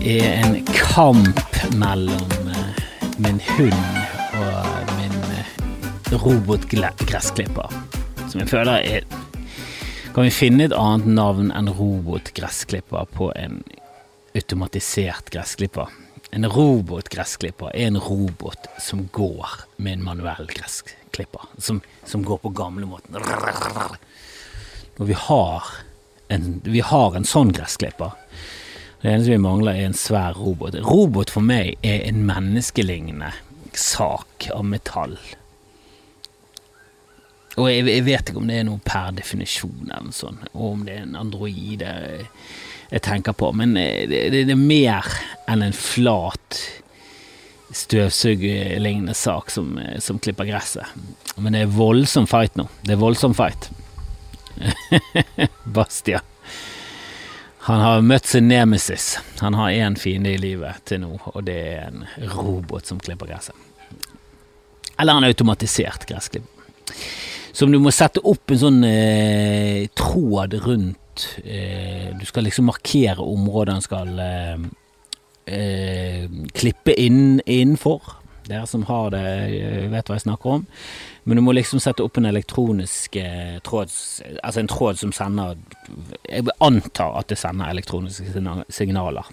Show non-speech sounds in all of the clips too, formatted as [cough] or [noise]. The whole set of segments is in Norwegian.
Er en kamp mellom eh, min hund og min eh, robotgressklipper, som jeg føler er Kan vi finne et annet navn enn robotgressklipper på en automatisert gressklipper? En robotgressklipper er en robot som går med en manuell gressklipper, som, som går på gamlemåten. Og vi har en, vi har en sånn gressklipper. Det eneste vi mangler, er en svær robot. Robot for meg er en menneskelignende sak av metall. Og jeg, jeg, vet ikke om det er noe per definisjon, eller noe sånt, og om det er en android jeg, tenker på, men det, det, det er mer enn en flat støvsugelignende sak som, som klipper gresset. Men det er voldsom fight nå. Det er voldsom fight. [laughs] Bastia. Han har møtt sin nemesis. Han har én fiende i livet til nå, og det er en robot som klipper gresset. Eller en automatisert gressklipper. Som du må sette opp en sånn eh, tråd rundt. Eh, du skal liksom markere området han skal eh, eh klippe inn, innenfor. Dere som har det, eh, vet hva jeg snakker om. Men du må liksom sette opp en elektronisk eh, tråd Altså en tråd som sender Jeg antar at det sender elektroniske signaler.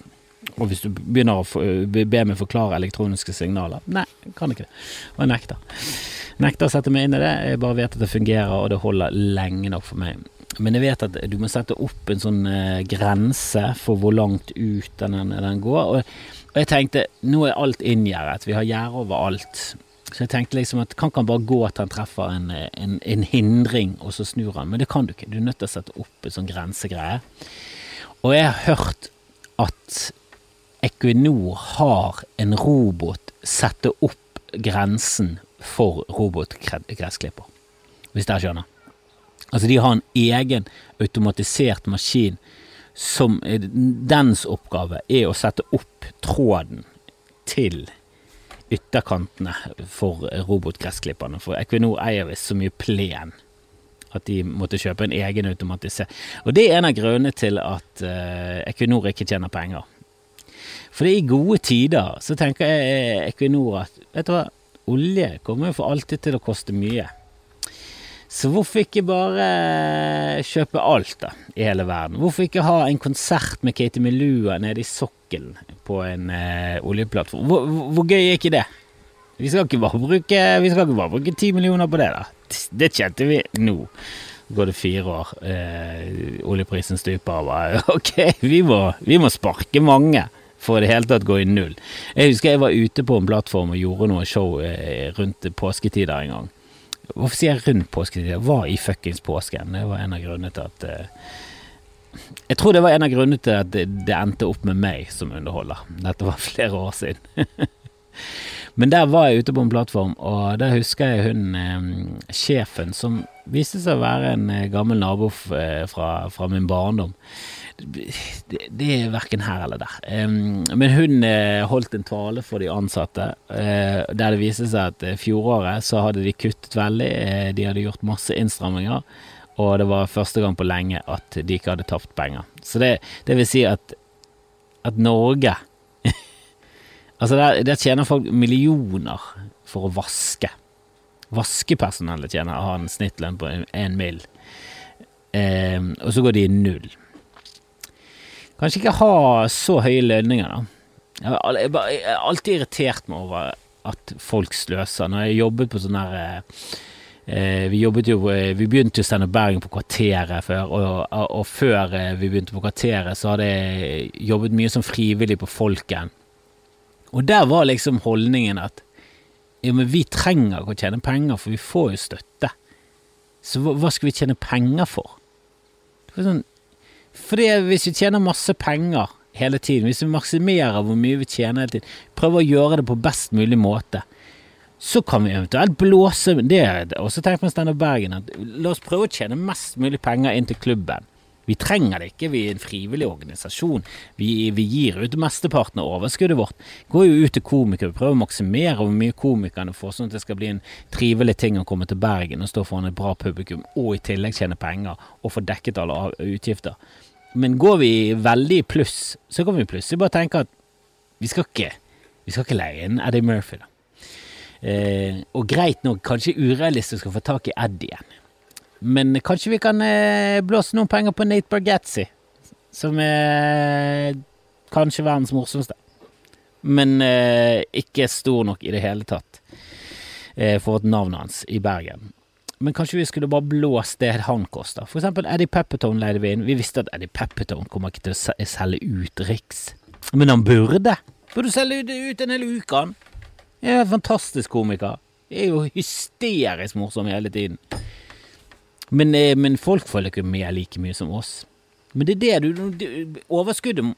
Og hvis du begynner å be meg forklare elektroniske signaler Nei, kan ikke det. Og jeg nekter. Nekter å sette meg inn i det. Jeg bare vet at det fungerer, og det holder lenge nok for meg. Men jeg vet at du må sette opp en sånn uh, grense for hvor langt ut den, den går. Og, og, jeg tenkte, nå er alt inngjerdet. Vi har gjerde overalt. Så jeg tenkte liksom at kan ikke han bare gå til han treffer en, en, en, hindring, og så snur han. Men det kan du ikke. Du er nødt til å sette opp en sånn grensegreie. Og jeg har hørt at Equinor har en robot sette opp grensen for robotgressklipper. Hvis dere skjønner. Altså, de har en egen automatisert maskin som Dens oppgave er å sette opp tråden til ytterkantene for robotgressklipperne. For Equinor eier visst så mye plen at de måtte kjøpe en egen automatisert Og det er en av grunnene til at uh, Equinor ikke tjener penger. For i gode tider så tenker jeg Equinor at vet du hva, olje kommer jo for alltid til å koste mye. Så hvorfor ikke bare kjøpe alt, da, i hele verden? Hvorfor ikke ha en konsert med Katie Melua nede i sokkelen på en eh, oljeplattform? Hvor, hvor, gøy er ikke det? Vi skal ikke bare bruke Vi skal ikke bare bruke ti millioner på det, da. Det kjente vi nå. Går det fire år, eh, oljeprisen stuper, og bare [laughs] ok, vi må, vi må sparke mange for i det hele tatt gå i null. Jeg husker jeg var ute på en plattform og gjorde noe show eh, rundt påsketider en gang. Hvorfor sier jeg rundt påsketider? Jeg var i fuckings påsken. Det var en av grunnene til at uh, Jeg tror det var en av grunnene til at det, endte opp med meg som underholder. Dette var [laughs] flere år siden. [laughs] Men der var jeg ute på en plattform, og der husker jeg hun eh, sjefen, som viste seg å være en eh, gammel nabo fra, fra min barndom det, det er verken her eller der. Men hun holdt en tale for de ansatte, der det viste seg at fjoråret så hadde de kuttet veldig. de hadde gjort masse innstramminger, og det var første gang på lenge at de ikke hadde tapt penger. Så det, det vil si at, at Norge [laughs] Altså, der, der, tjener folk millioner for å vaske. Vaskepersonellet tjener har en snittlønn på én mill., Eh, og så går de i null. Kanskje ikke ha så høye lønninger, da. Jeg har alltid irritert meg over at folk sløser. Når jeg jobbet på sånn her eh, vi jobbet jo eh, Vi begynte jo sende Bergen på Kvarteret før, og, og, før vi begynte på Kvarteret, så hadde jeg jobbet mye som frivillig på Folken. Og der var liksom holdningen at ja, men vi trenger ikke å tjene penger, for vi får jo støtte. Så hva, hva skal vi tjene penger for? Var sånn fordi hvis vi tjener masse penger hele tiden, hvis vi maksimerer hvor mye vi tjener hele tiden, prøver å gjøre det på best mulig måte, så kan vi eventuelt blåse det. Og så tenker vi Steinar Bergen at la oss prøve å tjene mest mulig penger inn til klubben. Vi trenger det ikke, vi er en frivillig organisasjon. Vi, vi gir ut mesteparten av overskuddet vårt. Går jo ut til komikere, prøver å maksimere hvor mye komikerne får, sånn at det skal bli en trivelig ting å komme til Bergen og stå foran et bra publikum, og i tillegg tjene penger og få dekket alle utgifter. Men går vi veldig i pluss, så kan vi plutselig bare tenke at vi skal ikke, vi skal ikke leie inn Eddie Murphy, da. Eh, og greit nok, kanskje urealistisk å få tak i Eddie igjen. Men kanskje vi kan eh, blåse noen penger på Nate Bargatzy, som er kanskje verdens morsomste. Men eh, ikke stor nok i det hele tatt eh, for et navn hans i Bergen. Men kanskje vi skulle bare blåst det han koster. For eksempel Eddie Peppertone leide vi inn. Vi visste at Eddie Peppertone kommer ikke til å selge ut Riks. Men han burde. Burde selge ut en hel uke, han. Jeg er en fantastisk komiker. Jeg er jo hysterisk morsom hele tiden. Men, eh, men folk følger ikke med like mye som oss. Men det er det du, du Overskuddet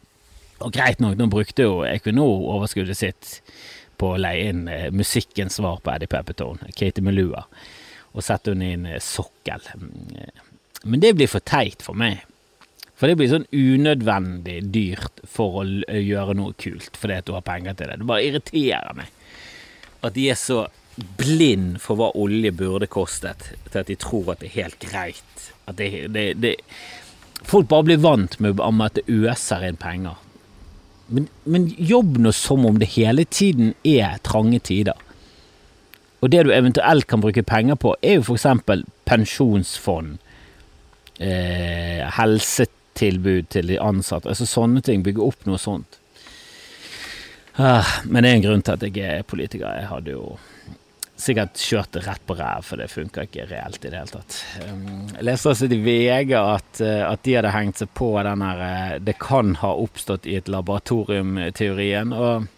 Og greit nok, nå brukte jo Equinor overskuddet sitt på å leie inn eh, musikkens svar på Eddie Peppertone, Katie Melua, og sette henne i en eh, sokkel. Men det blir for teit for meg. For det blir sånn unødvendig dyrt for å gjøre noe kult fordi at du har penger til det. Det bare irriterer meg at de er så blind for hva olje burde kostet, til at de tror at det er helt greit. At det, det, det Folk bare blir vant med at det øser inn penger. Men, men jobb nå som om det hele tiden er trange tider. Og det du eventuelt kan bruke penger på, er jo f.eks. pensjonsfond, eh, helsetilbud til de ansatte, altså sånne ting. Bygge opp noe sånt. Ah, men det er en grunn til at jeg er politiker. Jeg hadde jo sikkert kjørt det rett på ræv, for det funka ikke reelt i det hele tatt. Um, jeg leste også i VG at, eh, at, de hadde hengt seg på den her eh, 'det kan ha oppstått i et laboratorium'-teorien. og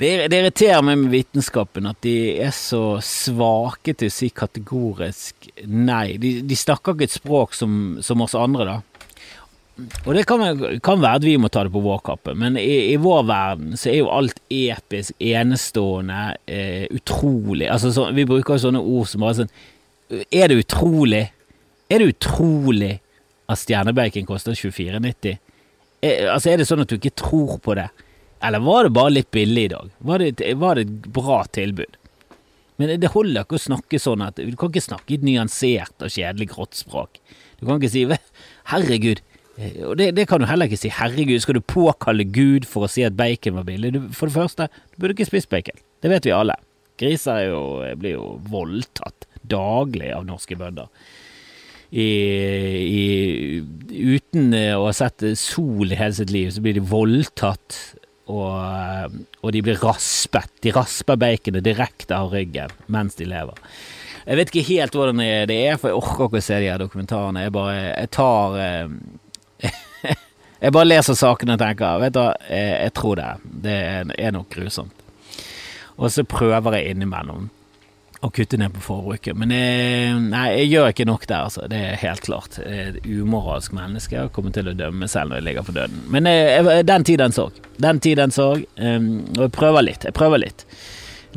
det, det, irriterer meg med vitenskapen at de er så svake til å si kategorisk nei. De, de snakker ikke et språk som, som oss andre, da. Og det kan, kan, være at vi må ta det på vår kappe, men i, i vår verden så er jo alt episk, enestående, eh, utrolig Altså så, Vi bruker jo sånne ord som bare sånn Er det utrolig? Er det utrolig at stjernebacon koster 24,90? Eh, altså Er det sånn at du ikke tror på det? Eller var det bare litt billig i dag? Var det, var det et bra tilbud? Men det holder ikke å snakke sånn at Du kan ikke snakke i et nyansert og kjedelig grått språk. Du kan ikke si 'herregud'. Eh, og det, det, kan du heller ikke si. Herregud, skal du påkalle Gud for å si at bacon var billig? Du, for det første, du burde ikke spist bacon. Det vet vi alle. Griser jo, blir jo voldtatt daglig av norske bønder. I, i, uten å ha sett sol i hele sitt liv, så blir de voldtatt, og, og de blir raspet. De rasper baconet direkte av ryggen mens de lever. Jeg vet ikke helt hvordan det er, for jeg orker ikke å se de her dokumentarene. Jeg bare jeg tar eh, jeg bare leser sakene og tenker vet du, jeg, jeg tror det. Det er nok grusomt. Og så prøver jeg innimellom å kutte ned på forbruket. Men jeg, nei, jeg gjør ikke nok der, altså. Det er helt klart. Jeg er et umoralsk menneske og kommer til å dømme selv når jeg ligger for døden. Men jeg, den tid, den sorg. Den tid, den sorg. Um, og jeg prøver litt. Jeg prøver litt.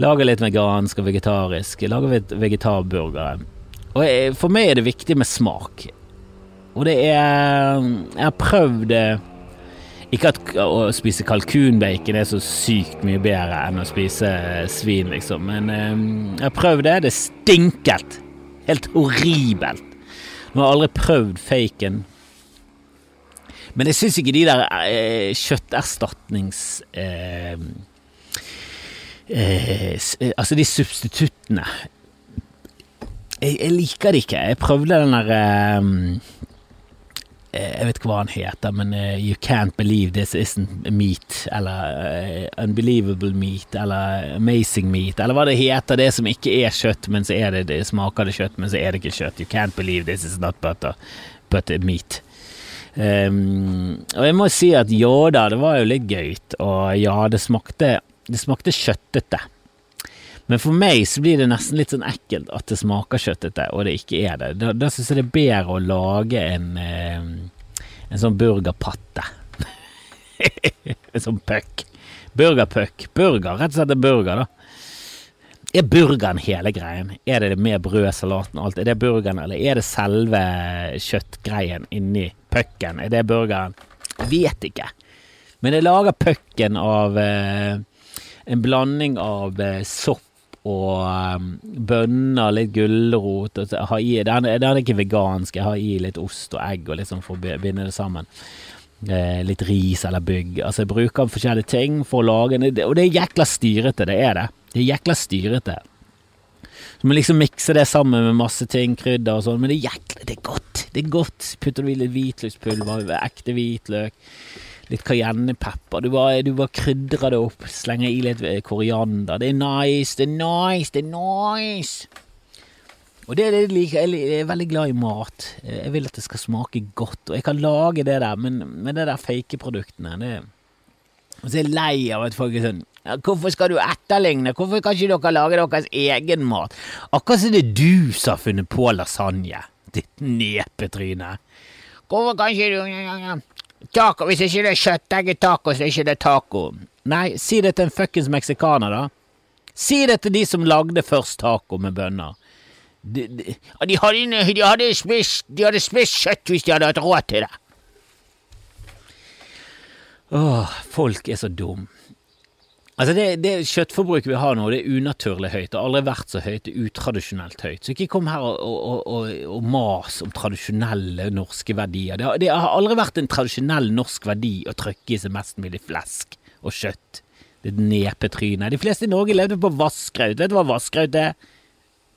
Lager litt vegansk og vegetarisk. Lager litt vegetarburgere. Og jeg, for meg er det viktig med smak. Og det er Jeg har prøvd Ikke at å spise kalkunbacon er så sykt mye bedre enn å spise svin, liksom, men eh, jeg har prøvd det. Det stinkelt. Helt horribelt. Nå har jeg aldri prøvd faken. Men jeg syns ikke de der eh, kjøtterstatnings... Eh, eh, altså de substituttene jeg, jeg, liker det ikke. Jeg prøvde den der Eh, jeg vet ikke hva han heter, men uh, You Can't Believe This Isn't Meat, eller uh, Unbelievable Meat, eller Amazing Meat, eller hva det heter, det som ikke er kjøtt, men så det, det smaker det kjøtt, men så er det ikke kjøtt. You Can't Believe This Is Not Butter, but Meat. Um, og jeg må si at ja da, det var jo litt gøy, og ja, det smakte, det smakte kjøttete. Men for meg så blir det nesten litt sånn ekkelt at det smaker kjøttete, og det ikke er det. Da, da syns jeg det er bedre å lage en, eh, en sånn burgerpatte. [laughs] en sånn puck. Burgerpuck. Burger, rett og slett en burger, da. Er burgeren hele greien? Er det med brød, salaten og alt? Er det burgeren, eller er det selve kjøttgreien inni pucken? Er det burgeren? Jeg vet ikke. Men jeg lager pucken av eh, en blanding av eh, sopp og um, bønner, litt gulrot Den er ikke vegansk, jeg har i litt ost og egg og sånn for å binde det sammen. eh, litt ris eller bygg. Altså jeg bruker forskjellige ting for å lage den, og det er jækla styrete, det er det. Det er jækla styrete. Så må liksom mikse det sammen med masse ting, krydder og sånn, men det er jækla, det er godt. Det er godt. Putter du i litt hvitløkspulver, ekte hvitløk, litt cayennepepper, du bare, du bare krydrer det opp, slenger i litt koriander. Det er nice, det er nice, det er nice! Og det er det jeg liker. Jeg er veldig glad i mat. Jeg vil at det skal smake godt, og jeg kan lage det der, men med det der fake produktene det Og så er jeg lei av at folk er sånn Hvorfor skal du etterligne? Hvorfor kan ikke dere lage deres egen mat? Akkurat som det er du som har funnet på lasagne, ditt nepetryne. Hvorfor kan ikke du Taco, Hvis ikke det er kjøttegg-taco, så er ikke det taco. Nei, si det til en fuckings meksikaner, da. Si det til de som lagde først taco med bønner. De, de, de, hadde, de, hadde spist, de hadde spist kjøtt hvis de hadde hatt råd til det. Åh, folk er så dum. Altså det, det Kjøttforbruket vi har nå, det er unaturlig høyt. Det har aldri vært så høyt. Det er utradisjonelt høyt. Så ikke kom her og, og, og, og mas om tradisjonelle norske verdier. Det har, det har, aldri vært en tradisjonell norsk verdi å trykke i seg mest mulig flesk og kjøtt. Det er nepetrynet. De fleste i Norge levde på vasskraut. Vet du hva vasskraut er?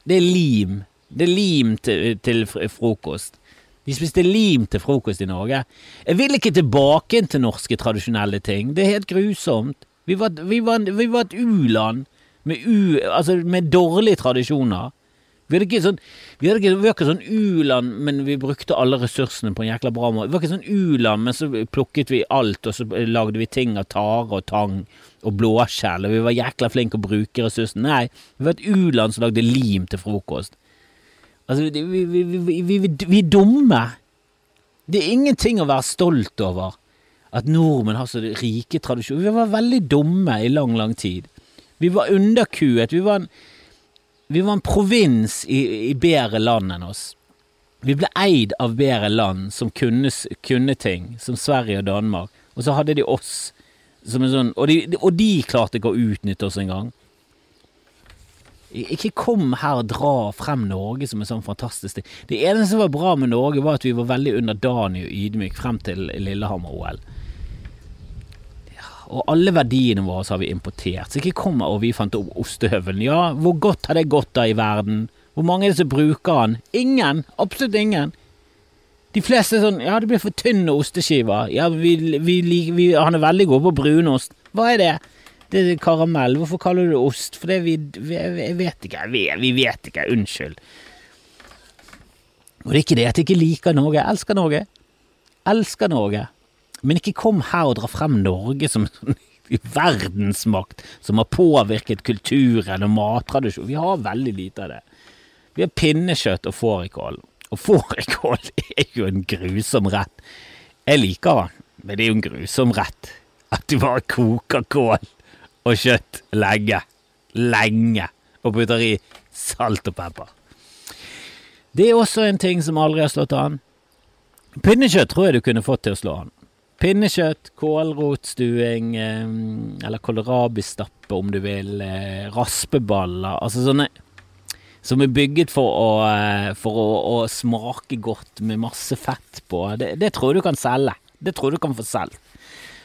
Det er lim. Det er lim til, til frokost. De spiste lim til frokost i Norge. Jeg vil ikke tilbake til norske tradisjonelle ting. Det er helt grusomt. Vi var, vi var, vi var et u-land med, altså med dårlige tradisjoner. Vi hadde ikke sånn Vi, hadde ikke, var ikke sånn u-land, men vi brukte alle ressursene på en jækla bra måte. Vi var ikke sånn u-land, men så plukket vi alt, og så lagde vi ting av tare og tang og blåskjell, og vi var jækla flinke å bruke ressursene. Nei, vi var et u-land som lagde lim til frokost. Altså, vi, vi, vi, vi, er dumme. Det er ingenting å være stolt over at nordmenn har så rike tradisjoner. Vi var veldig dumme i lang, lang tid. Vi var underkuet. Vi var en, vi var en provins i, i bedre land enn oss. Vi ble eid av bedre land som kunne, kunne ting, som Sverige og Danmark, og så hadde de oss Sånn, og, de, og, de, klarte ikke å utnytte oss engang. Ikke kom her og dra frem Norge som en sånn fantastisk ting. Det eneste som var bra med Norge, var at vi var veldig underdanige og ydmyke frem til Lillehammer-OL. Og alle verdiene våre har vi importert. Så ikke kom og vi fant opp ostehøvelen. Ja, hvor godt har det gått da i verden? Hvor mange er det som bruker den? Ingen. Absolutt ingen. De fleste er sånn Ja, det blir for tynne osteskiver. Ja, vi, vi, vi, han er veldig god på brunost. Hva er det? Det er karamell. Hvorfor kaller du det ost? For det vi, Jeg vet ikke. Vi, vet ikke. Unnskyld. Og det er ikke det at jeg ikke liker Norge. Jeg elsker Norge. Elsker Norge. Men ikke kom her og dra frem Norge som en [laughs] verdensmakt som har påvirket kulturen og mattradisjonen. Vi har veldig lite av det. Vi har pinnekjøtt og fårikål. Og fårikål [laughs] er jo en grusom rett. Jeg liker den, men det er jo en grusom rett. At du bare koker kål og kjøtt lenge, lenge, og putter i salt og pepper. Det er også en ting som aldri har slått an. Pinnekjøtt tror jeg du kunne fått til å slå an. Pinnekjøtt, kålrotstuing, eh, eller kålrabistappe om du vil, eh, raspeballer, altså sånne som er bygget for å, eh, for å, å smake godt med masse fett på. Det, det, tror du kan selge. Det tror du kan få selv.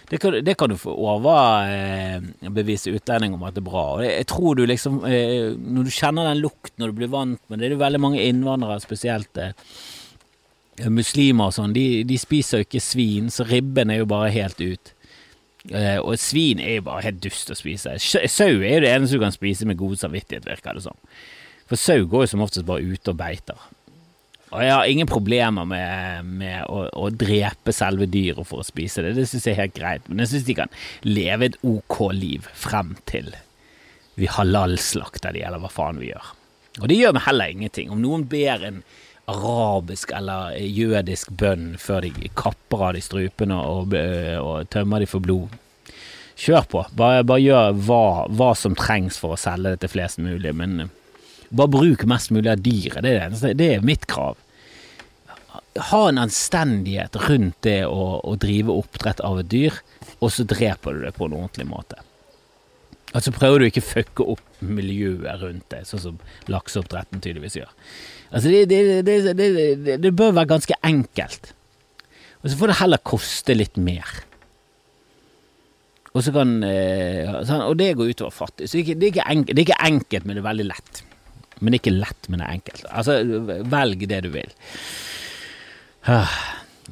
Det det kan du få overbevise utlendinger utlending om at det er bra. Og jeg tror du liksom eh, Når du kjenner den lukten når du blir vant med det, det er veldig mange innvandrere, spesielt eh, muslimer og sånn, de, de, spiser jo ikke svin, så ribben er jo bare helt ut. Eh, og svin er jo bare helt dust å spise. Sau er jo det eneste du kan spise med god samvittighet, virker det som. Sånn. For sau går jo som oftest bare ute og beiter. Og jeg har ingen problemer med, med å, å, drepe selve dyret for å spise det. Det syns jeg er helt greit. Men jeg syns de kan leve et ok liv frem til vi halalslakter de, eller hva faen vi gjør. Og det gjør meg heller ingenting. Om noen ber en arabisk eller jødisk bønn før de kapper av de strupene og, og tømmer de for blod. Kjør på. Bare, bare gjør hva, hva, som trengs for å selge det til flest mulig. Men bare bruk mest mulig av dyret. Det er, det, det er mitt krav. Ha en anstendighet rundt det å, å, drive oppdrett av et dyr, og så dreper du det på en ordentlig måte. Altså prøver du ikke å fucke opp miljøet rundt det, sånn som lakseoppdretten tydeligvis gjør. Altså det, det, det, det, bør være ganske enkelt. Og så får det heller koste litt mer. Og, så kan, sånn, og det går utover fattig. Så det er, ikke, enkelt, det er ikke enkelt, men det er veldig lett. Men det er ikke lett, men det er enkelt. Altså, velg det du vil. Ah.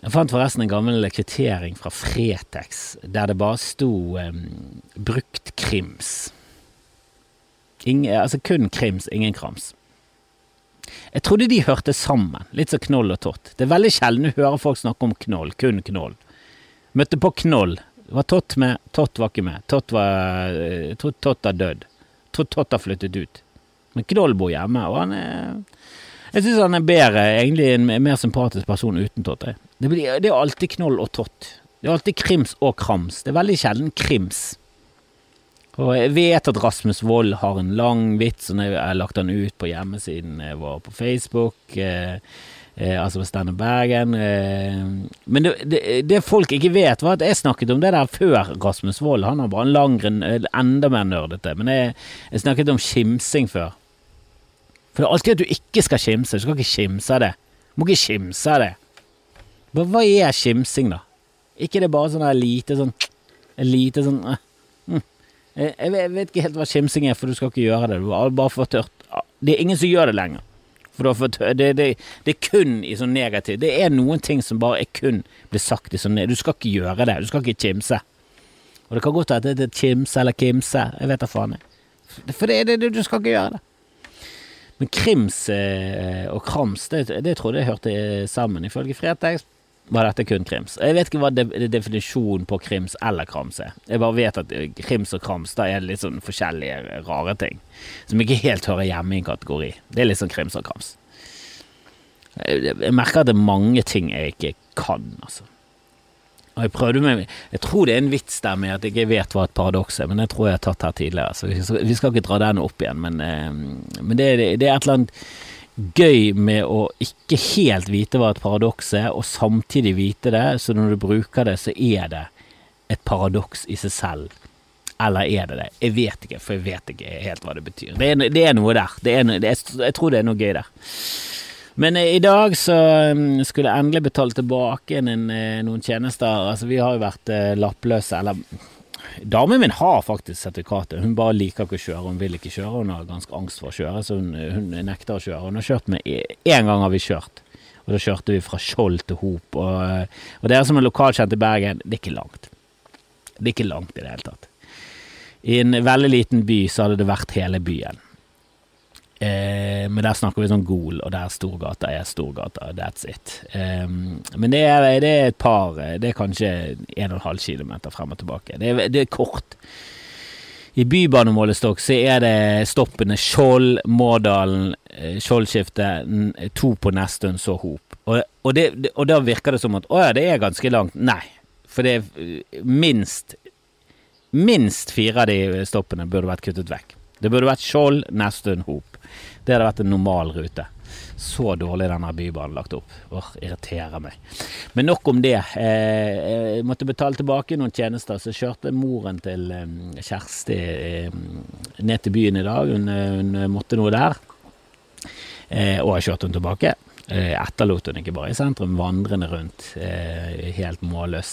Jeg fant forresten en gammel kvittering fra Fretex der det bare sto um, 'brukt krims'. Ingen, altså kun krims, ingen krams. Jeg trodde de hørte sammen, litt som knoll og tott. Det er veldig sjelden du hører folk snakke om knoll, kun knoll. Møtte på knoll. Var Tott med, Tott var ikke med. Tott var eh, Tott, tott er dødd. Tror tott har flyttet ut. Men Knoll bor hjemme, og han er Jeg syns han er bedre, egentlig en mer sympatisk person uten Tott. Det, blir, det er alltid Knoll og Tott. Det er alltid krims og krams. Det er veldig sjelden krims. Og jeg vet at Rasmus Wold har en lang vits, og jeg har lagt den ut på hjemmesiden vår på Facebook. Eh, eh, altså på Standup Bergen. Eh, men det, det, det, folk ikke vet, var at jeg snakket om det der før Rasmus Wold. Han har bare en lang, enda mer nerdete. Men jeg, jeg snakket om skimsing før. For det er alltid at du ikke skal skimse. Du skal ikke skimse det. Du må ikke skimse det. Hva, hva er skimsing, da? Ikke det bare sånn lite sånn Lite sånn jeg vet ikke helt hva skimsing er, for du skal ikke gjøre det. Du har bare fått hørt Det er ingen som gjør det lenger. For det, det, det, er kun i sånn negativ Det er noen ting som bare er kun blir sagt i sånn Du skal ikke gjøre det. Du skal ikke kimse. Og det kan godt hende det er kimse eller kimse. Jeg vet da faen. Jeg. For det, det, du skal ikke gjøre det. Men krims eh, og krams, det, det trodde jeg hørte sammen, ifølge Fretex var dette kun krims. Jeg vet ikke hva de, definisjonen på krims eller krams er. Jeg bare vet at eh, krims og krams da er litt sånn forskjellige rare ting. Som ikke helt hører hjemme i en kategori. Det er litt sånn krims og krams. Jeg, merker at det er mange ting jeg ikke kan, altså. Og jeg prøvde med Jeg tror det er en vits der med at jeg ikke vet hva et paradoks er, men det tror jeg har tatt her tidligere, så vi skal ikke dra den opp igjen. Men, men det, det, det er et eller annet gøy med å ikke helt vite hva et paradoks er, og samtidig vite det, så når du bruker det, så er det et paradoks i seg selv. Eller er det det? Jeg vet ikke, for jeg vet ikke helt hva det betyr. Det er, det er noe der. Er noe, er, jeg tror det er noe gøy der. Men eh, i dag så um, skulle jeg endelig betale tilbake eh, noen tjenester. Altså, vi har jo vært uh, lappløse, eller Damen min har faktisk sertifikatet, hun bare liker ikke å kjøre. Hun vil ikke kjøre, hun har ganske angst for å kjøre, så hun, hun nekter å kjøre. Hun har kjørt med Én gang har vi kjørt, og da kjørte vi fra Skjold til Hop. Og, og dere som er lokalkjent i Bergen, det er ikke langt. Det er ikke langt i det hele tatt. I en veldig liten by så hadde det vært hele byen. Eh, men der snakker vi sånn Gol, og der Storgata er Storgata. That's it. Eh, men det er, det er, et par Det er kanskje 1,5 km frem og tilbake. Det er, det er kort. I bybanemålestokk så er det stoppene Skjold, Mårdalen, eh, Skjoldskiftet, to på Nesttun, så Hop. Og, og, og, da virker det som at å ja, det er ganske langt. Nei, for det er minst Minst fire av de stoppene burde vært kuttet vekk. Det burde vært Skjold, Nesttun, Hop. Det hadde vært en normal rute. Så dårlig denne bybanen lagt opp. Åh, irriterer meg. Men nok om det. Eh, jeg måtte betale tilbake noen tjenester, så kjørte moren til eh, Kjersti eh, ned til byen i dag. Hun, hun måtte noe der. Og jeg kjørte hun tilbake. Etterlot hun ikke bare i sentrum, vandrende rundt, helt målløs.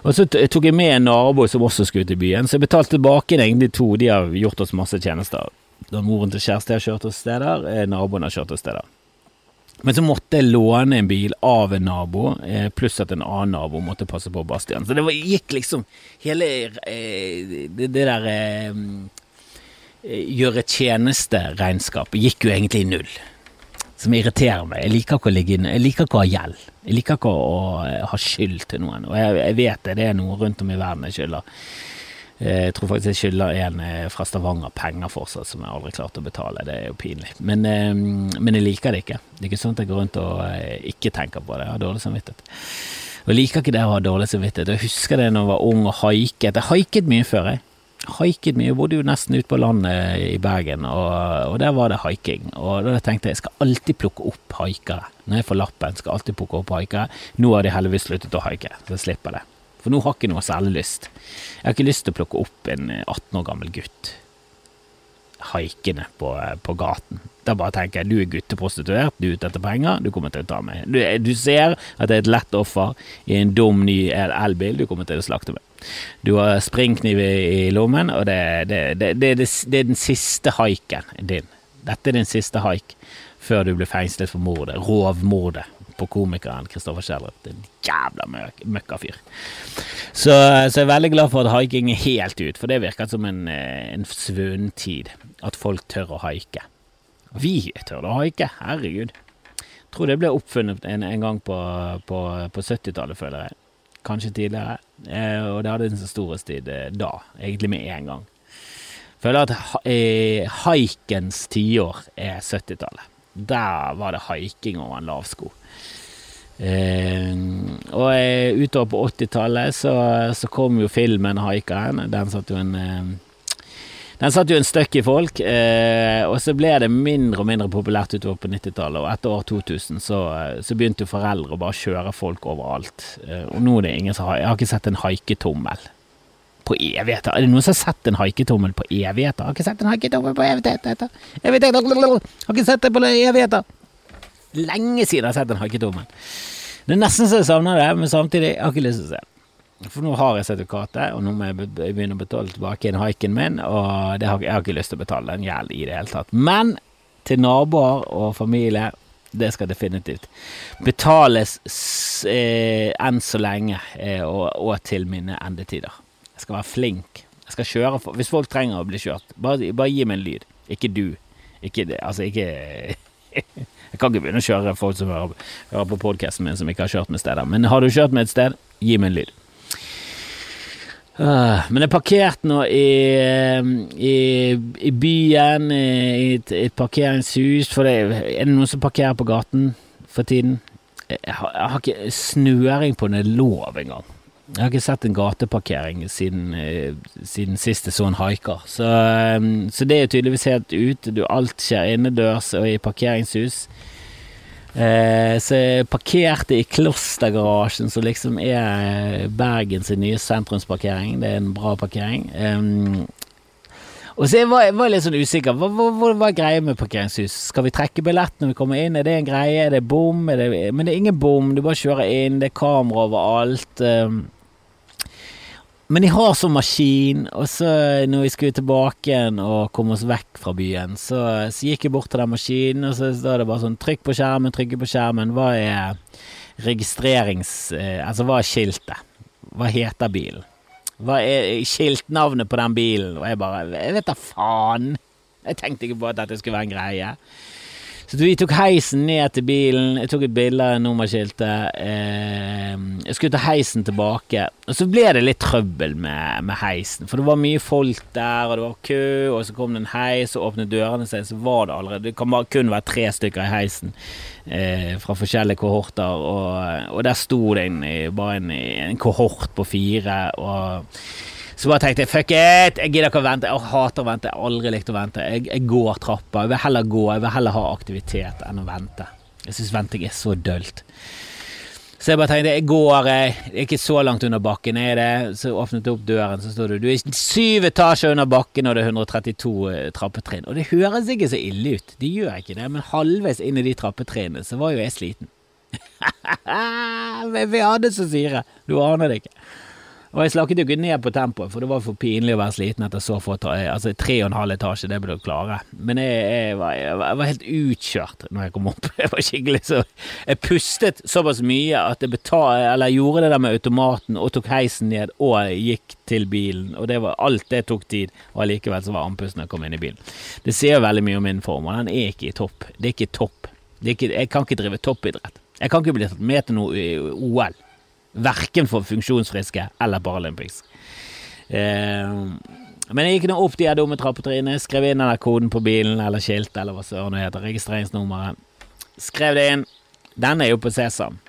Og så tok jeg med en nabo som også skulle til byen, så jeg betalte tilbake egentlig to. De har gjort oss masse tjenester da moren til Kjersti har kjørt oss steder, eh, naboen har kjørt oss steder. Men så måtte jeg låne en bil av en nabo, eh, pluss at en annen nabo måtte passe på Bastian. Så det var, gikk liksom hele eh, det, det, der eh, gjøre tjeneste-regnskapet gikk jo egentlig i null. Som irriterer meg. Jeg liker ikke å ligge inne. Jeg liker ikke å ha gjeld. Jeg liker ikke å, å ha skyld til noen. Og jeg, jeg vet det, det er noe rundt om i verden jeg skylder. Eh, jeg tror faktisk jeg skylder en eh, fra Stavanger penger fortsatt som jeg aldri klarte å betale. Det er jo pinlig. Men, eh, men, jeg liker det ikke. Det er ikke sånn at jeg går rundt og ikke tenker på det. Jeg har dårlig samvittighet. Og jeg liker ikke det å ha dårlig samvittighet. Jeg husker det når jeg var ung og haiket. Jeg haiket mye før, jeg. Haiket mye. Jeg bodde jo nesten ute på landet i Bergen, og, og, der var det haiking. Og da tenkte jeg jeg skal alltid plukke opp haikere. Når jeg får lappen, skal jeg alltid plukke opp haikere. Nå har de heldigvis sluttet å haike, så jeg slipper det. For nå har jeg ikke noe særlig lyst. Jeg har ikke lyst til å plukke opp en 18 år gammel gutt. Haikene på, på gaten. Da bare tenker jeg du er gutteprostituert, du er ute etter penger, du kommer til å ta meg. Du, du ser at det er et lett offer i en dum ny elbil, du kommer til å slakte meg. Du har springkniv i lommen, og det, det, det, det, er den siste haiken din. Dette er din siste haik før du blir fengslet for mordet, rovmordet på komikeren Kristoffer Kjellrup. En jævla møk, møkkafyr. Så, så jeg er veldig glad for at haiking er helt ut, for det virker som en, eh, en svunnen tid. At folk tør å haike. Vi tør å haike, herregud. Jeg tror det ble oppfunnet en, en gang på, på, på 70-tallet, føler jeg. Kanskje tidligere. Eh, og det hadde en så storhetstid eh, da, egentlig med en gang. Føler at ha, eh, haikens tiår er 70-tallet. Der var det haiking over en lav sko. Eh, og eh, utover på 80-tallet så, så, kom jo filmen 'Haikeren'. Den satt jo en eh, den satt jo en støkk i folk, eh, og så ble det mindre og mindre populært utover på 90-tallet. Og etter år 2000 så, så, begynte jo foreldre å bare kjøre folk overalt. Eh, og nå er det ingen som har Jeg har ikke sett en haiketommel på evigheter. Er det noen som har sett en haiketommel på evigheter? Har ikke sett en haiketommel på evigheter. evigheter. Har ikke sett det på evigheter lenge siden jeg har sett en haiketommel. Det er nesten så jeg savner det, men samtidig jeg har ikke lyst til å se. For nå har jeg sertifikatet, og nå må jeg begynne å betale tilbake inn haiken min, og har, jeg har ikke lyst til å betale den gjeld i det hele tatt. Men til naboer og familie, det skal definitivt betales eh, enn så lenge, eh, og, og, til mine endetider. Jeg skal være flink. Jeg skal kjøre for, Hvis folk trenger å bli kjørt, bare, bare gi meg en lyd. Ikke du. Ikke det, altså ikke [laughs] Jeg kan ikke begynne å kjøre folk som hører, hører på podkasten min, som ikke har kjørt med steder. Men har du kjørt med et sted, gi meg en lyd. Uh, men jeg parkerte parkert nå i, i, i byen, i et, et, parkeringshus. For det, er det noen som parkerer på gaten for tiden? Jeg har, jeg har ikke snøring på det lov engang. Jeg har ikke sett en gateparkering siden, eh, siden sist jeg så en haiker. Så, eh, så, det er tydeligvis helt ute. Du, alt skjer innendørs og i parkeringshus. Eh, så jeg parkerte i Klostergarasjen, som liksom er Bergens nye sentrumsparkering. Det er en bra parkering. Um, og så jeg var jeg var litt sånn usikker. Hva, hva, hva, er greia med parkeringshus? Skal vi trekke billett når vi kommer inn? Er det en greie? Er det bom? Er det, men det er ingen bom. Du bare kjører inn. Det er kamera overalt. Um, men de har sånn maskin, og så når vi skulle tilbake igjen og komme oss vekk fra byen, så, så gikk jeg bort til den maskinen, og så står det bare sånn Trykk på skjermen, trykk på skjermen. Hva er registrerings... Eh, altså, hva er skiltet? Hva heter bilen? Hva er skiltnavnet på den bilen? Og jeg bare Jeg vet da faen! Jeg tenkte ikke på at dette skulle være en greie. Så vi tok heisen ned til bilen, jeg tok et bilde av nummerskiltet. Eh, jeg skulle ta heisen tilbake, og så ble det litt trøbbel med, med, heisen. For det var mye folk der, og det var kø, og så kom det en heis, og åpnet dørene seg, så var det allerede Det kan bare kun være tre stykker i heisen eh, fra forskjellige kohorter, og, og der sto det en, bare en, en kohort på fire. og så bare tenkte jeg fuck it, jeg gidder ikke å vente. Jeg hater å vente. Jeg har aldri likt å vente. Jeg, jeg, går trappa. Jeg vil heller gå. Jeg vil heller ha aktivitet enn å vente. Jeg syns venting er så dølt. Så jeg bare tenkte jeg går, jeg er ikke så langt under bakken, er det? Så åpnet jeg opp døren, så står du Du er syv etasjer under bakken, og det er 132 eh, trappetrinn. Og det høres ikke så ille ut, det gjør ikke det, men halvveis inn i de trappetrinnene så var jo jeg sliten. [laughs] Men vi hadde så syre, du aner det ikke. Og jeg slakket jo ikke ned på tempoet, for det var for pinlig å være sliten etter så få Altså tre og en halv etasje, det burde du klare. Men jeg, jeg, var, jeg, var, helt utkjørt når jeg kom opp. [laughs] Jeg var skikkelig så Jeg pustet såpass mye at jeg betal, eller gjorde det der med automaten og tok heisen ned og gikk til bilen. Og det var alt det tok tid, og allikevel så var andpusten da jeg kom inn i bilen. Det sier veldig mye om min form, og den er ikke i topp. Det er ikke topp. Er ikke, jeg kan ikke drive toppidrett. Jeg kan ikke bli tatt med til noe OL. Verken for funksjonsfriske eller Paralympics. Eh, men jeg gikk nå opp de her dumme trappetrinnene, skrev inn den koden på bilen eller skiltet eller hva søren det heter, registreringsnummeret. Skrev det inn. Den er jo på Sesam.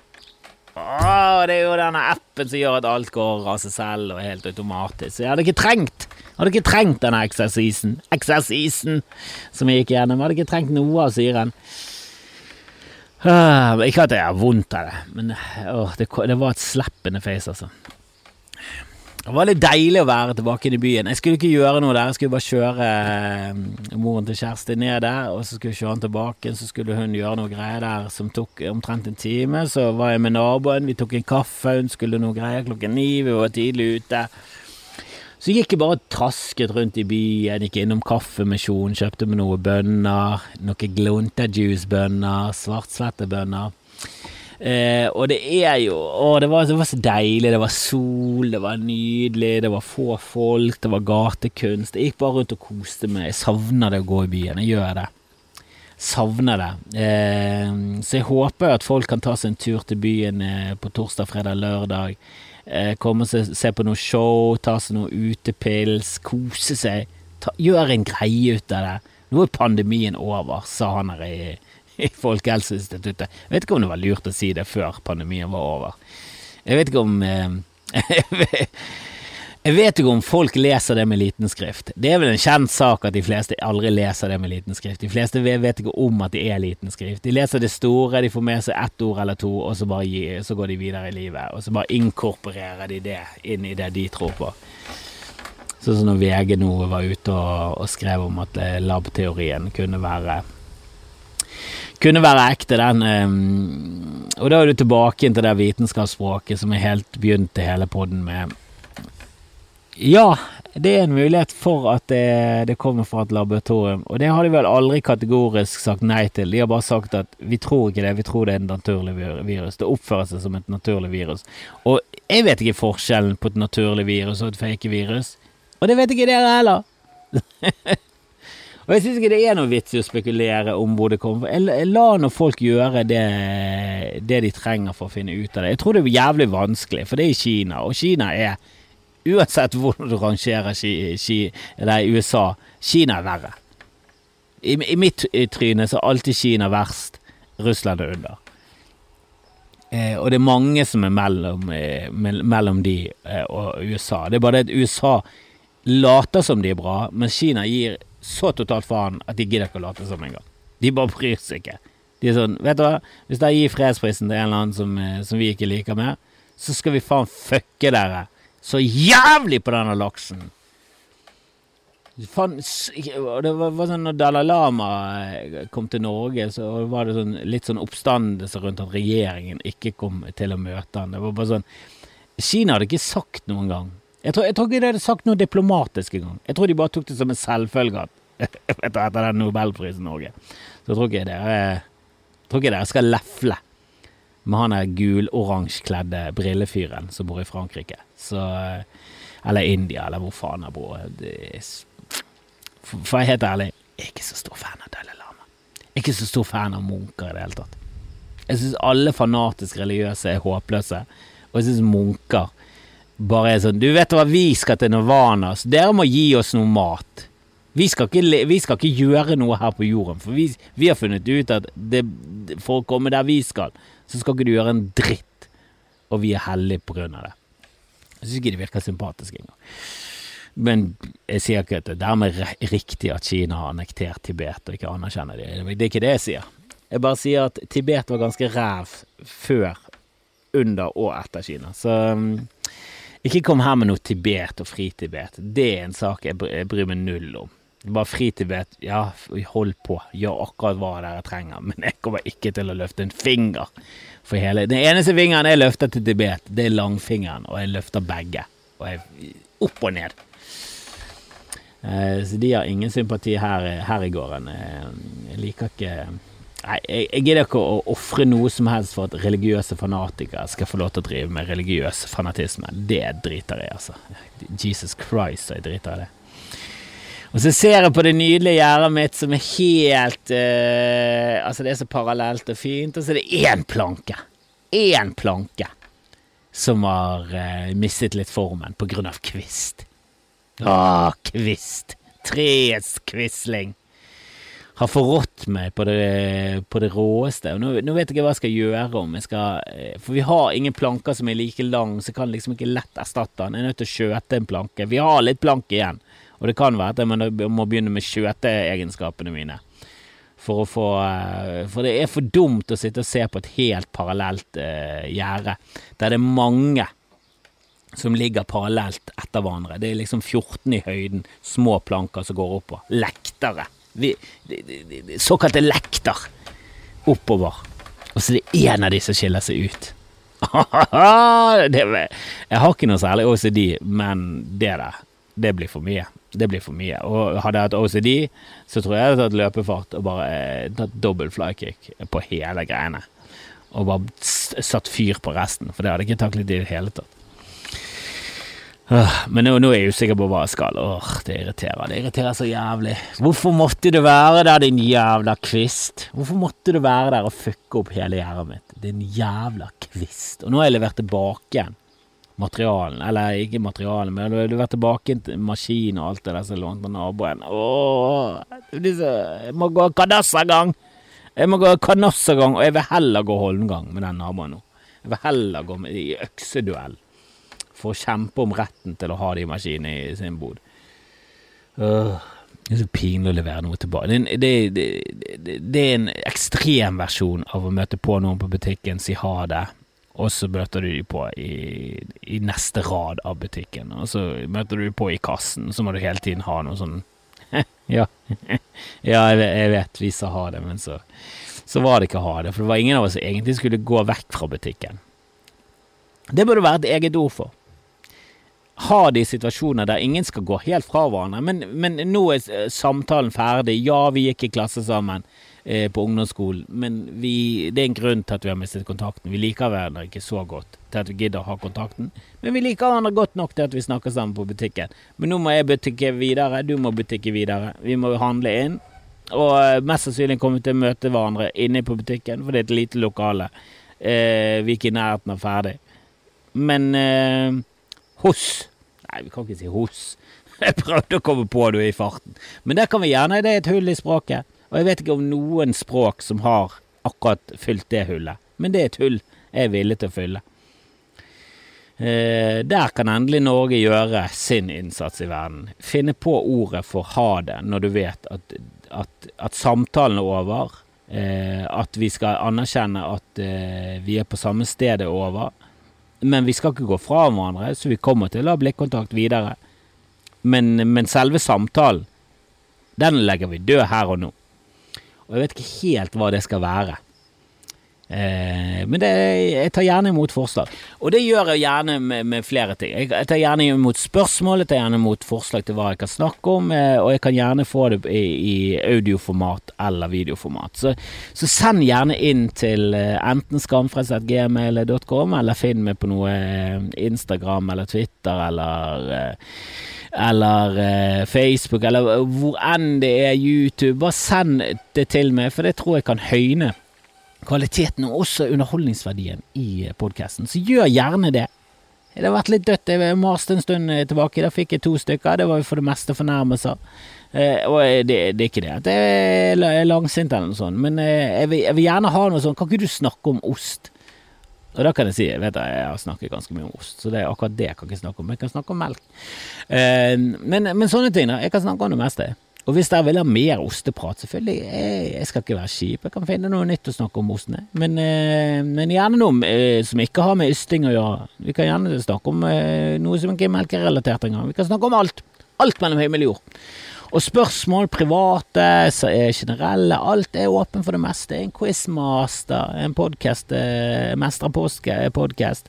Åh, det er jo denne appen som gjør at alt går av seg selv og helt automatisk. Jeg hadde ikke trengt Hadde ikke trengt denne eksersisen, eksersisen som jeg gikk gjennom. Jeg hadde ikke trengt noe av syren. Uh, ikke at jeg har vondt av det, men uh, det, det, var et slappende face, altså. Det var litt deilig å være tilbake i byen. Jeg skulle ikke gjøre noe der, jeg skulle bare kjøre eh, moren til Kjersti ned der, og så skulle jeg kjøre han tilbake, så skulle hun gjøre noe greier der som tok omtrent en time. Så var jeg med naboen, vi tok en kaffe, hun skulle noe greier klokken ni, vi var tidlig ute. Så gikk jeg bare og trasket rundt i byen, gikk innom Kaffemisjonen, kjøpte meg noen bønner, noen gluntajuicebønner, svartslettebønner. Eh, og det er jo Å, det var, det var, så deilig. Det var sol, det var nydelig, det var få folk, det var gatekunst. Jeg gikk bare rundt og koste meg. Jeg savner det å gå i byen. Jeg gjør det. Savner det. Eh, så jeg håper at folk kan ta seg en tur til byen eh, på torsdag, fredag, lørdag. Eh, komme og se, på noe show, ta seg noe utepils, kose seg. Ta, gjør en greie ut av det. Nå er pandemien over, sa han her i i Folkehelseinstituttet. Jeg vet ikke om det var lurt å si det før pandemien var over. Jeg vet ikke om eh, [laughs] Jeg vet ikke om folk leser det med liten skrift. Det er vel en kjent sak at de fleste aldri leser det med liten skrift. De fleste vet ikke om at det er liten skrift. De leser det store, de får med seg ett ord eller to, og så, bare, så går de videre i livet. Og så bare inkorporerer de det inn i det de tror på. Sånn som når VG nå var ute og, og skrev om at eh, labteorien kunne være kunne være ekte, den. Um, og da er du tilbake til det vitenskapsspråket som jeg helt begynte hele poden med. Ja, det er en mulighet for at det, det, kommer fra et laboratorium, og det har de vel aldri kategorisk sagt nei til. De har bare sagt at vi tror ikke det, vi tror det er et naturlig virus. Det oppfører seg som et naturlig virus. Og jeg vet ikke forskjellen på et naturlig virus og et fake virus, og det vet ikke dere heller. [laughs] Og jeg syns ikke det er noe vits i å spekulere om hvor det kommer fra. La nå folk gjøre det, det, de trenger for å finne ut av det. Jeg tror det er jævlig vanskelig, for det er i Kina, og Kina er Uansett hvordan du rangerer ski, Ki, USA, Kina er verre. I, i mitt tryne så er alltid Kina verst, Russland er under. Eh, og det er mange som er mellom, eh, mellom de eh, og USA. Det er bare det at USA later som de er bra, men Kina gir så totalt faen at de gidder ikke å late som engang. De bare bryr seg ikke. De er sånn, vet du hva, hvis dere gir fredsprisen til en eller annen som, eh, som vi ikke liker mer, så skal vi faen fucke dere så jævlig på denne laksen. Det var, sånn når Dalai Lama eh, kom til Norge, så var det sånn, litt sånn oppstandelse rundt at regjeringen ikke kom til å møte han. Det var bare sånn Kina hadde ikke sagt noen gang jeg tror, jeg tror, ikke de hadde sagt noe diplomatisk engang. Jeg tror de bare tok det som en selvfølge [laughs] etter den nobelprisen Norge. Så tror ikke jeg tror ikke dere skal lefle med han der gul-oransjekledde brillefyren som bor i Frankrike. Så Eller India, eller hvor faen han bor. For å være helt ærlig, jeg er ikke så stor fan av Dalai Lama. Jeg er ikke så stor fan av munker i det hele tatt. Jeg syns alle fanatisk religiøse er håpløse, og jeg syns munker bare er sånn Du vet hva, vi skal til Nirvana, så dere må gi oss noe mat. Vi skal ikke, vi skal ikke gjøre noe her på jorden, for vi, vi har funnet ut at det, for å komme der vi skal, så skal ikke du gjøre en dritt, og vi er hellige på grunn av det. Jeg syns ikke det virker sympatisk engang. Men jeg sier ikke at det er dermed riktig at Kina har annektert Tibet og ikke anerkjenner det. Det er ikke det jeg sier. Jeg bare sier at Tibet var ganske ræv før, under og etter Kina. Så um, ikke kom her med noe Tibet og fri-Tibet. Det er en sak jeg bryr meg null om. Bare fri-Tibet, ja, hold på, gjør akkurat hva dere trenger, men jeg kommer ikke til å løfte en finger for hele Den eneste fingeren jeg løfter til Tibet, det er langfingeren, og jeg løfter begge. Og jeg opp og ned. Eh, så de har ingen sympati her, her i gården. Eh, jeg liker ikke Nei, jeg, jeg gidder ikke å ofre noe som helst for at religiøse fanatikere skal få lov til å drive med religiøs fanatisme. Det driter jeg altså. Jesus Christ, jeg driter i det. Og så ser jeg på det nydelige gjerdet mitt som er helt uh, Altså, det er så parallelt og fint, og så er det én planke. Én planke som har uh, mistet litt formen på grunn av kvist. Å, kvist. Treets quisling har forrådt meg på det, på det råeste. Nå, nå, vet jeg ikke hva jeg skal gjøre om jeg skal eh, For vi har ingen planker som er like lang, så kan liksom ikke lett erstatte den. Jeg er nødt til å skjøte en planke. Vi har litt plank igjen, og det kan være at jeg må begynne med skjøteegenskapene mine. For, å få, eh, for det er for dumt å sitte og se på et helt parallelt uh, gjerde, der det er mange som ligger parallelt etter hverandre. Det er liksom 14 i høyden, små planker som går oppover. Lektere. Vi, de, de, de, såkalte lekter oppover. Og så er det én av de som skiller seg ut. [laughs] det, jeg har ikke noe særlig OCD, men det der, det blir for mye. Det blir for mye. Og hadde jeg hatt OCD, så tror jeg jeg hadde tatt løpefart og bare eh, tatt dobbel flykick på hele greiene. Og bare satt fyr på resten, for det hadde jeg ikke taklet i det hele tatt. Men nå, nå, er jeg usikker på hva jeg skal. Åh, det irriterer. Det irriterer så jævlig. Hvorfor måtte du være der, din jævla kvist? Hvorfor måtte du være der og fucke opp hele gjerdet mitt? Din jævla kvist. Og nå har jeg levert tilbake igjen materialen. Eller ikke materialen, men du, har levert tilbake til maskin og alt det der som lånte naboen. Jeg må gå kadassergang! Jeg må gå kadassergang, og jeg vil heller gå holmgang med den naboen nå. Jeg vil heller gå med i økseduell for å kjempe om retten til å ha de maskinene i sin bod. Det er så pinlig å levere noe tilbake. Det, det, det, det, er en ekstrem versjon av å møte på noen på butikken, si ha det, og så møter du dem på i, i, neste rad av butikken. Og så møter du dem på i kassen, så må du hele tiden ha noe sånn [laughs] Ja, [laughs] ja jeg, jeg vet vi sa ha det, men så, så var det ikke ha det. For det var ingen av oss som egentlig skulle gå vekk fra butikken. Det burde være et eget ord for ha de situasjoner der ingen skal gå helt fra hverandre. Men, men nå er samtalen ferdig. Ja, vi gikk i klasse sammen eh, på ungdomsskolen, men vi, det er en grunn til at vi har mistet kontakten. Vi liker hverandre ikke så godt til at vi gidder å ha kontakten, men vi liker hverandre godt nok til at vi snakker sammen på butikken. Men nå må jeg butikke videre, du må butikke videre. Vi må handle inn. Og eh, mest sannsynlig kommer vi til å møte hverandre inne på butikken, for det er et lite lokale. Eh, vi er ikke i nærheten av ferdig. Men eh, hos Nei, vi kan ikke si hos. [laughs] Jeg prøvde å komme på det i farten. Men det kan vi gjerne. Det er et hull i språket. Og jeg vet ikke om noen språk som har akkurat fylt det hullet. Men det er et hull jeg er villig til å fylle. Eh, der kan endelig Norge gjøre sin innsats i verden. Finne på ordet for ha det når du vet at, at, at samtalen er over. Eh, at vi skal anerkjenne at eh, vi er på samme sted er over men vi skal ikke gå fra hverandre, så vi kommer til å ha blikkontakt videre. Men, men, selve samtalen, den legger vi død her og nå. Og jeg vet ikke helt hva det skal være. Eh, men det, jeg tar gjerne imot forslag. Og det gjør jeg gjerne med, med, flere ting. Jeg tar gjerne imot spørsmål, jeg tar gjerne imot forslag til hva jeg kan snakke om, eh, og jeg kan gjerne få det i, i audioformat eller videoformat. Så, så, send gjerne inn til eh, enten skamfrelst.gmail.com, eller finn meg på noe eh, Instagram eller Twitter eller eh, eller eh, Facebook, eller hvor enn det er YouTube. Bare send det til meg, for det tror jeg kan høyne kvaliteten og også underholdningsverdien i podkasten. Så gjør gjerne det. Det har vært litt dødt. Jeg maste en stund tilbake. Da fikk jeg to stykker. Det var jo for det meste fornærmelser. Eh, og det, det, er ikke det at jeg er langsint eller noe sånt, men eh, jeg, vil, jeg, vil, gjerne ha noe sånt. Kan ikke du snakke om ost? Og da kan jeg si jeg vet jeg har snakket ganske mye om ost, så det er akkurat det jeg kan ikke snakke om. Jeg kan snakke om melk. Eh, men, men, sånne ting, da. Jeg kan snakke om det meste. Og hvis dere vil ha mer osteprat, selvfølgelig, jeg, jeg, skal ikke være kjip, jeg kan finne noe nytt å snakke om ostene. Men, eh, men gjerne noe eh, som ikke har med ysting å gjøre. Vi kan gjerne snakke om eh, noe som ikke er melkerelatert engang. Vi kan snakke om alt. Alt mellom himmel og jord. Og spørsmål, private, eh, generelle, alt er åpen for det meste. En quizmaster, en podkast, eh, mesterpodkast.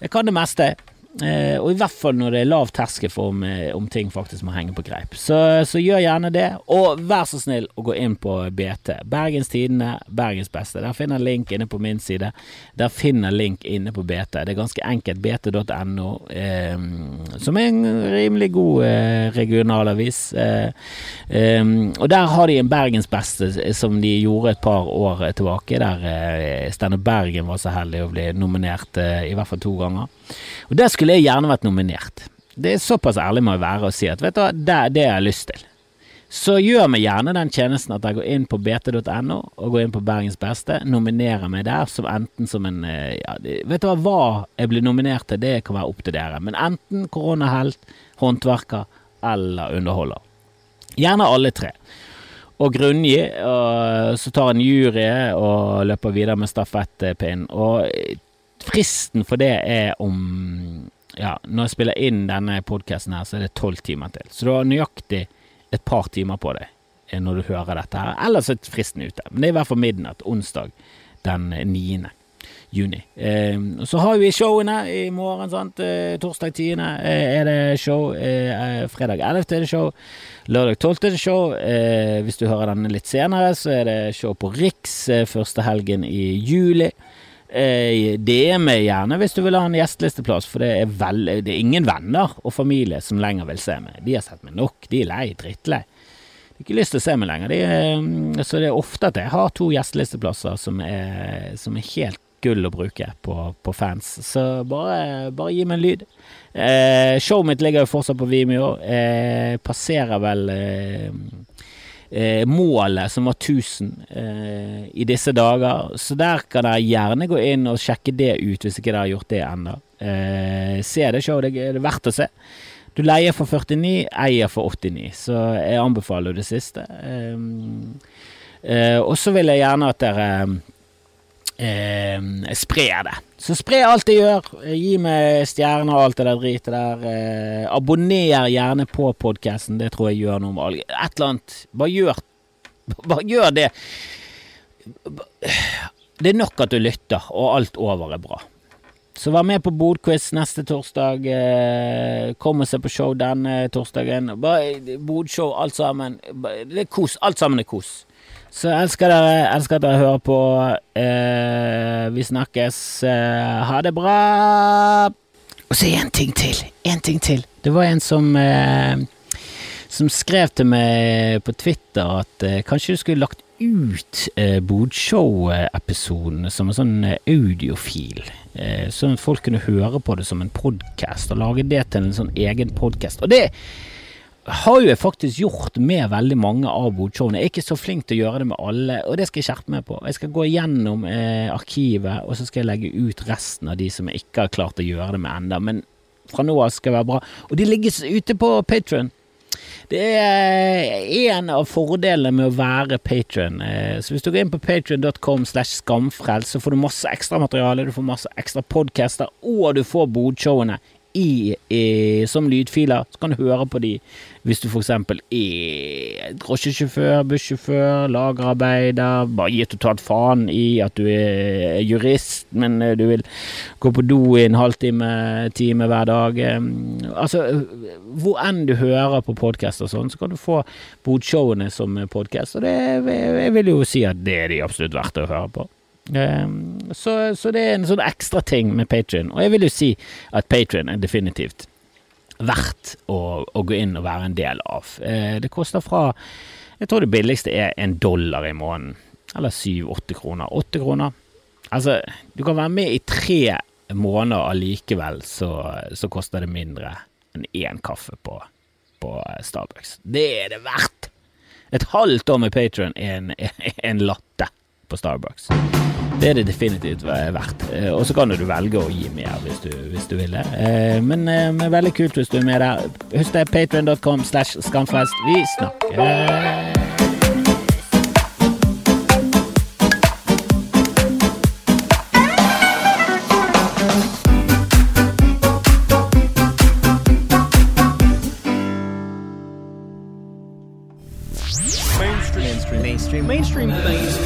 Jeg kan det meste. Eh, og i hvert fall når det er lav terskel for om, eh, om, ting faktisk må henge på greip. Så, så, gjør gjerne det, og vær så snill å gå inn på BT. Bergens Tidende, Bergens Beste. Der finner link inne på min side. Der finner link inne på BT. Det er ganske enkelt. BT.no, eh, som er en rimelig god eh, regionalavis. Eh, eh, og der har de en Bergens Beste som de gjorde et par år tilbake, der eh, Steinar Bergen var så heldig å bli nominert i hvert fall to ganger. Og der skulle jeg gjerne vært nominert. Det er såpass ærlig må jeg være og si at vet du hva, det, det har jeg lyst til. Så gjør meg gjerne den tjenesten at jeg går inn på bt.no og går inn på Bergens Beste, nominerer meg der som enten som en eh, ja, Vet du hva, hva jeg blir nominert til, det kan være opp til dere. Men enten koronahelt, håndverker eller underholder. Gjerne alle tre. Og grunngi, og så tar en jury og løper videre med stafettpinn. Og fristen for det er om ja, når jeg spiller inn denne podkasten her, så er det tolv timer til. Så du har nøyaktig et par timer på deg eh, når du hører dette her. Ellers er fristen ute. Men det er i hvert fall midnatt onsdag den 9. juni. Eh, så har vi showene i morgen, sant. Eh, torsdag 10. Eh, er det show. Eh, fredag 11. er det show. Lørdag 12. er det show. Eh, hvis du hører denne litt senere, så er det show på Riks første helgen i juli. Eh, DM meg gjerne hvis du vil ha en gjestelisteplass, for det er, vel, det er ingen venner og familie som lenger vil se meg. De har sett meg nok, de er lei, drittlei. De har ikke lyst til å se meg lenger. De, eh, så det er ofte at jeg har to gjestelisteplasser som er, som er helt gull å bruke på, på fans. Så bare, bare, gi meg en lyd. Eh, showet mitt ligger jo fortsatt på Vimeo. Eh, passerer vel eh, eh, målet, som var 1000 eh, i disse dager. Så der kan dere gjerne gå inn og sjekke det ut, hvis ikke dere har gjort det ennå. Eh, se det showet, det er verdt å se. Du leier for 49, eier for 89, så jeg anbefaler det siste. Eh, eh, og så vil jeg gjerne at dere eh, spre det. Så spre alt det gjør. Gi meg stjerner og alt det der dritet der. Eh, abonner gjerne på podkasten, det tror jeg gjør noe med alle. Et eller annet. Bare gjør, [laughs] bare gjør det. Det er nok at du lytter, og alt over er bra. Så vær med på Bodquiz neste torsdag. Eh, kom og se på show denne torsdagen. Bare Bodshow, alt sammen. Det er kos. Alt sammen er kos. Så elsker dere, elsker at dere hører på. Eh, vi snakkes. Eh, ha det bra! Og så en ting til. En ting til. Det var en som som skrev til meg på Twitter at eh, kanskje du skulle lagt ut eh, Bodshow-episoden som en sånn eh, audiofil. Eh, at folk kunne høre på det som en podkast, og lage det til en sånn egen podkast. Og det har jo jeg faktisk gjort med veldig mange av bodshowene. Jeg er ikke så flink til å gjøre det med alle, og det skal jeg skjerpe meg på. Jeg skal gå gjennom eh, arkivet, og så skal jeg legge ut resten av de som jeg ikke har klart å gjøre det med enda. Men fra nå av skal det være bra. Og de ligger ute på Patron. Det er en av fordelene med å være patron. Eh, så hvis du går inn på patron.com slash skamfrelst, så får du masse ekstra materiale, du får masse ekstra podcaster, og du får bodshowene i, i, som lydfiler, så kan du høre på de hvis du f.eks. er drosjesjåfør, bussjåfør, lagerarbeider, bare gir totalt faen i at du er jurist, men eh, du vil gå på do i en halvtime, time hver dag. Altså, hvor enn du hører på podkast og sånn, så kan du få bodshowene som podkast, og det, jeg vil jo si at det er de absolutt verdt å høre på. Ehm, så, så, det er en sånn ekstra ting med Patrion. Og jeg vil jo si at Patrion er definitivt verdt å, å, gå inn og være en del av. Eh, det koster fra Jeg tror det billigste er en dollar i måneden. Eller syv-åtte kroner. Åtte kroner. Altså, du kan være med i tre måneder allikevel, så, så koster det mindre enn én kaffe på, på Starbucks. Det er det verdt! Et halvt år med Patrion er en, [laughs] en latte på Starbucks. Det er det definitivt verdt. Eh, og så kan du velge å gi mer hvis du, hvis du vil det. Eh, men, eh, men, veldig kult hvis du er med der. Husk det, patrion.com slash skamfest. Vi snakker. mainstream mainstream mainstream mainstream mainstream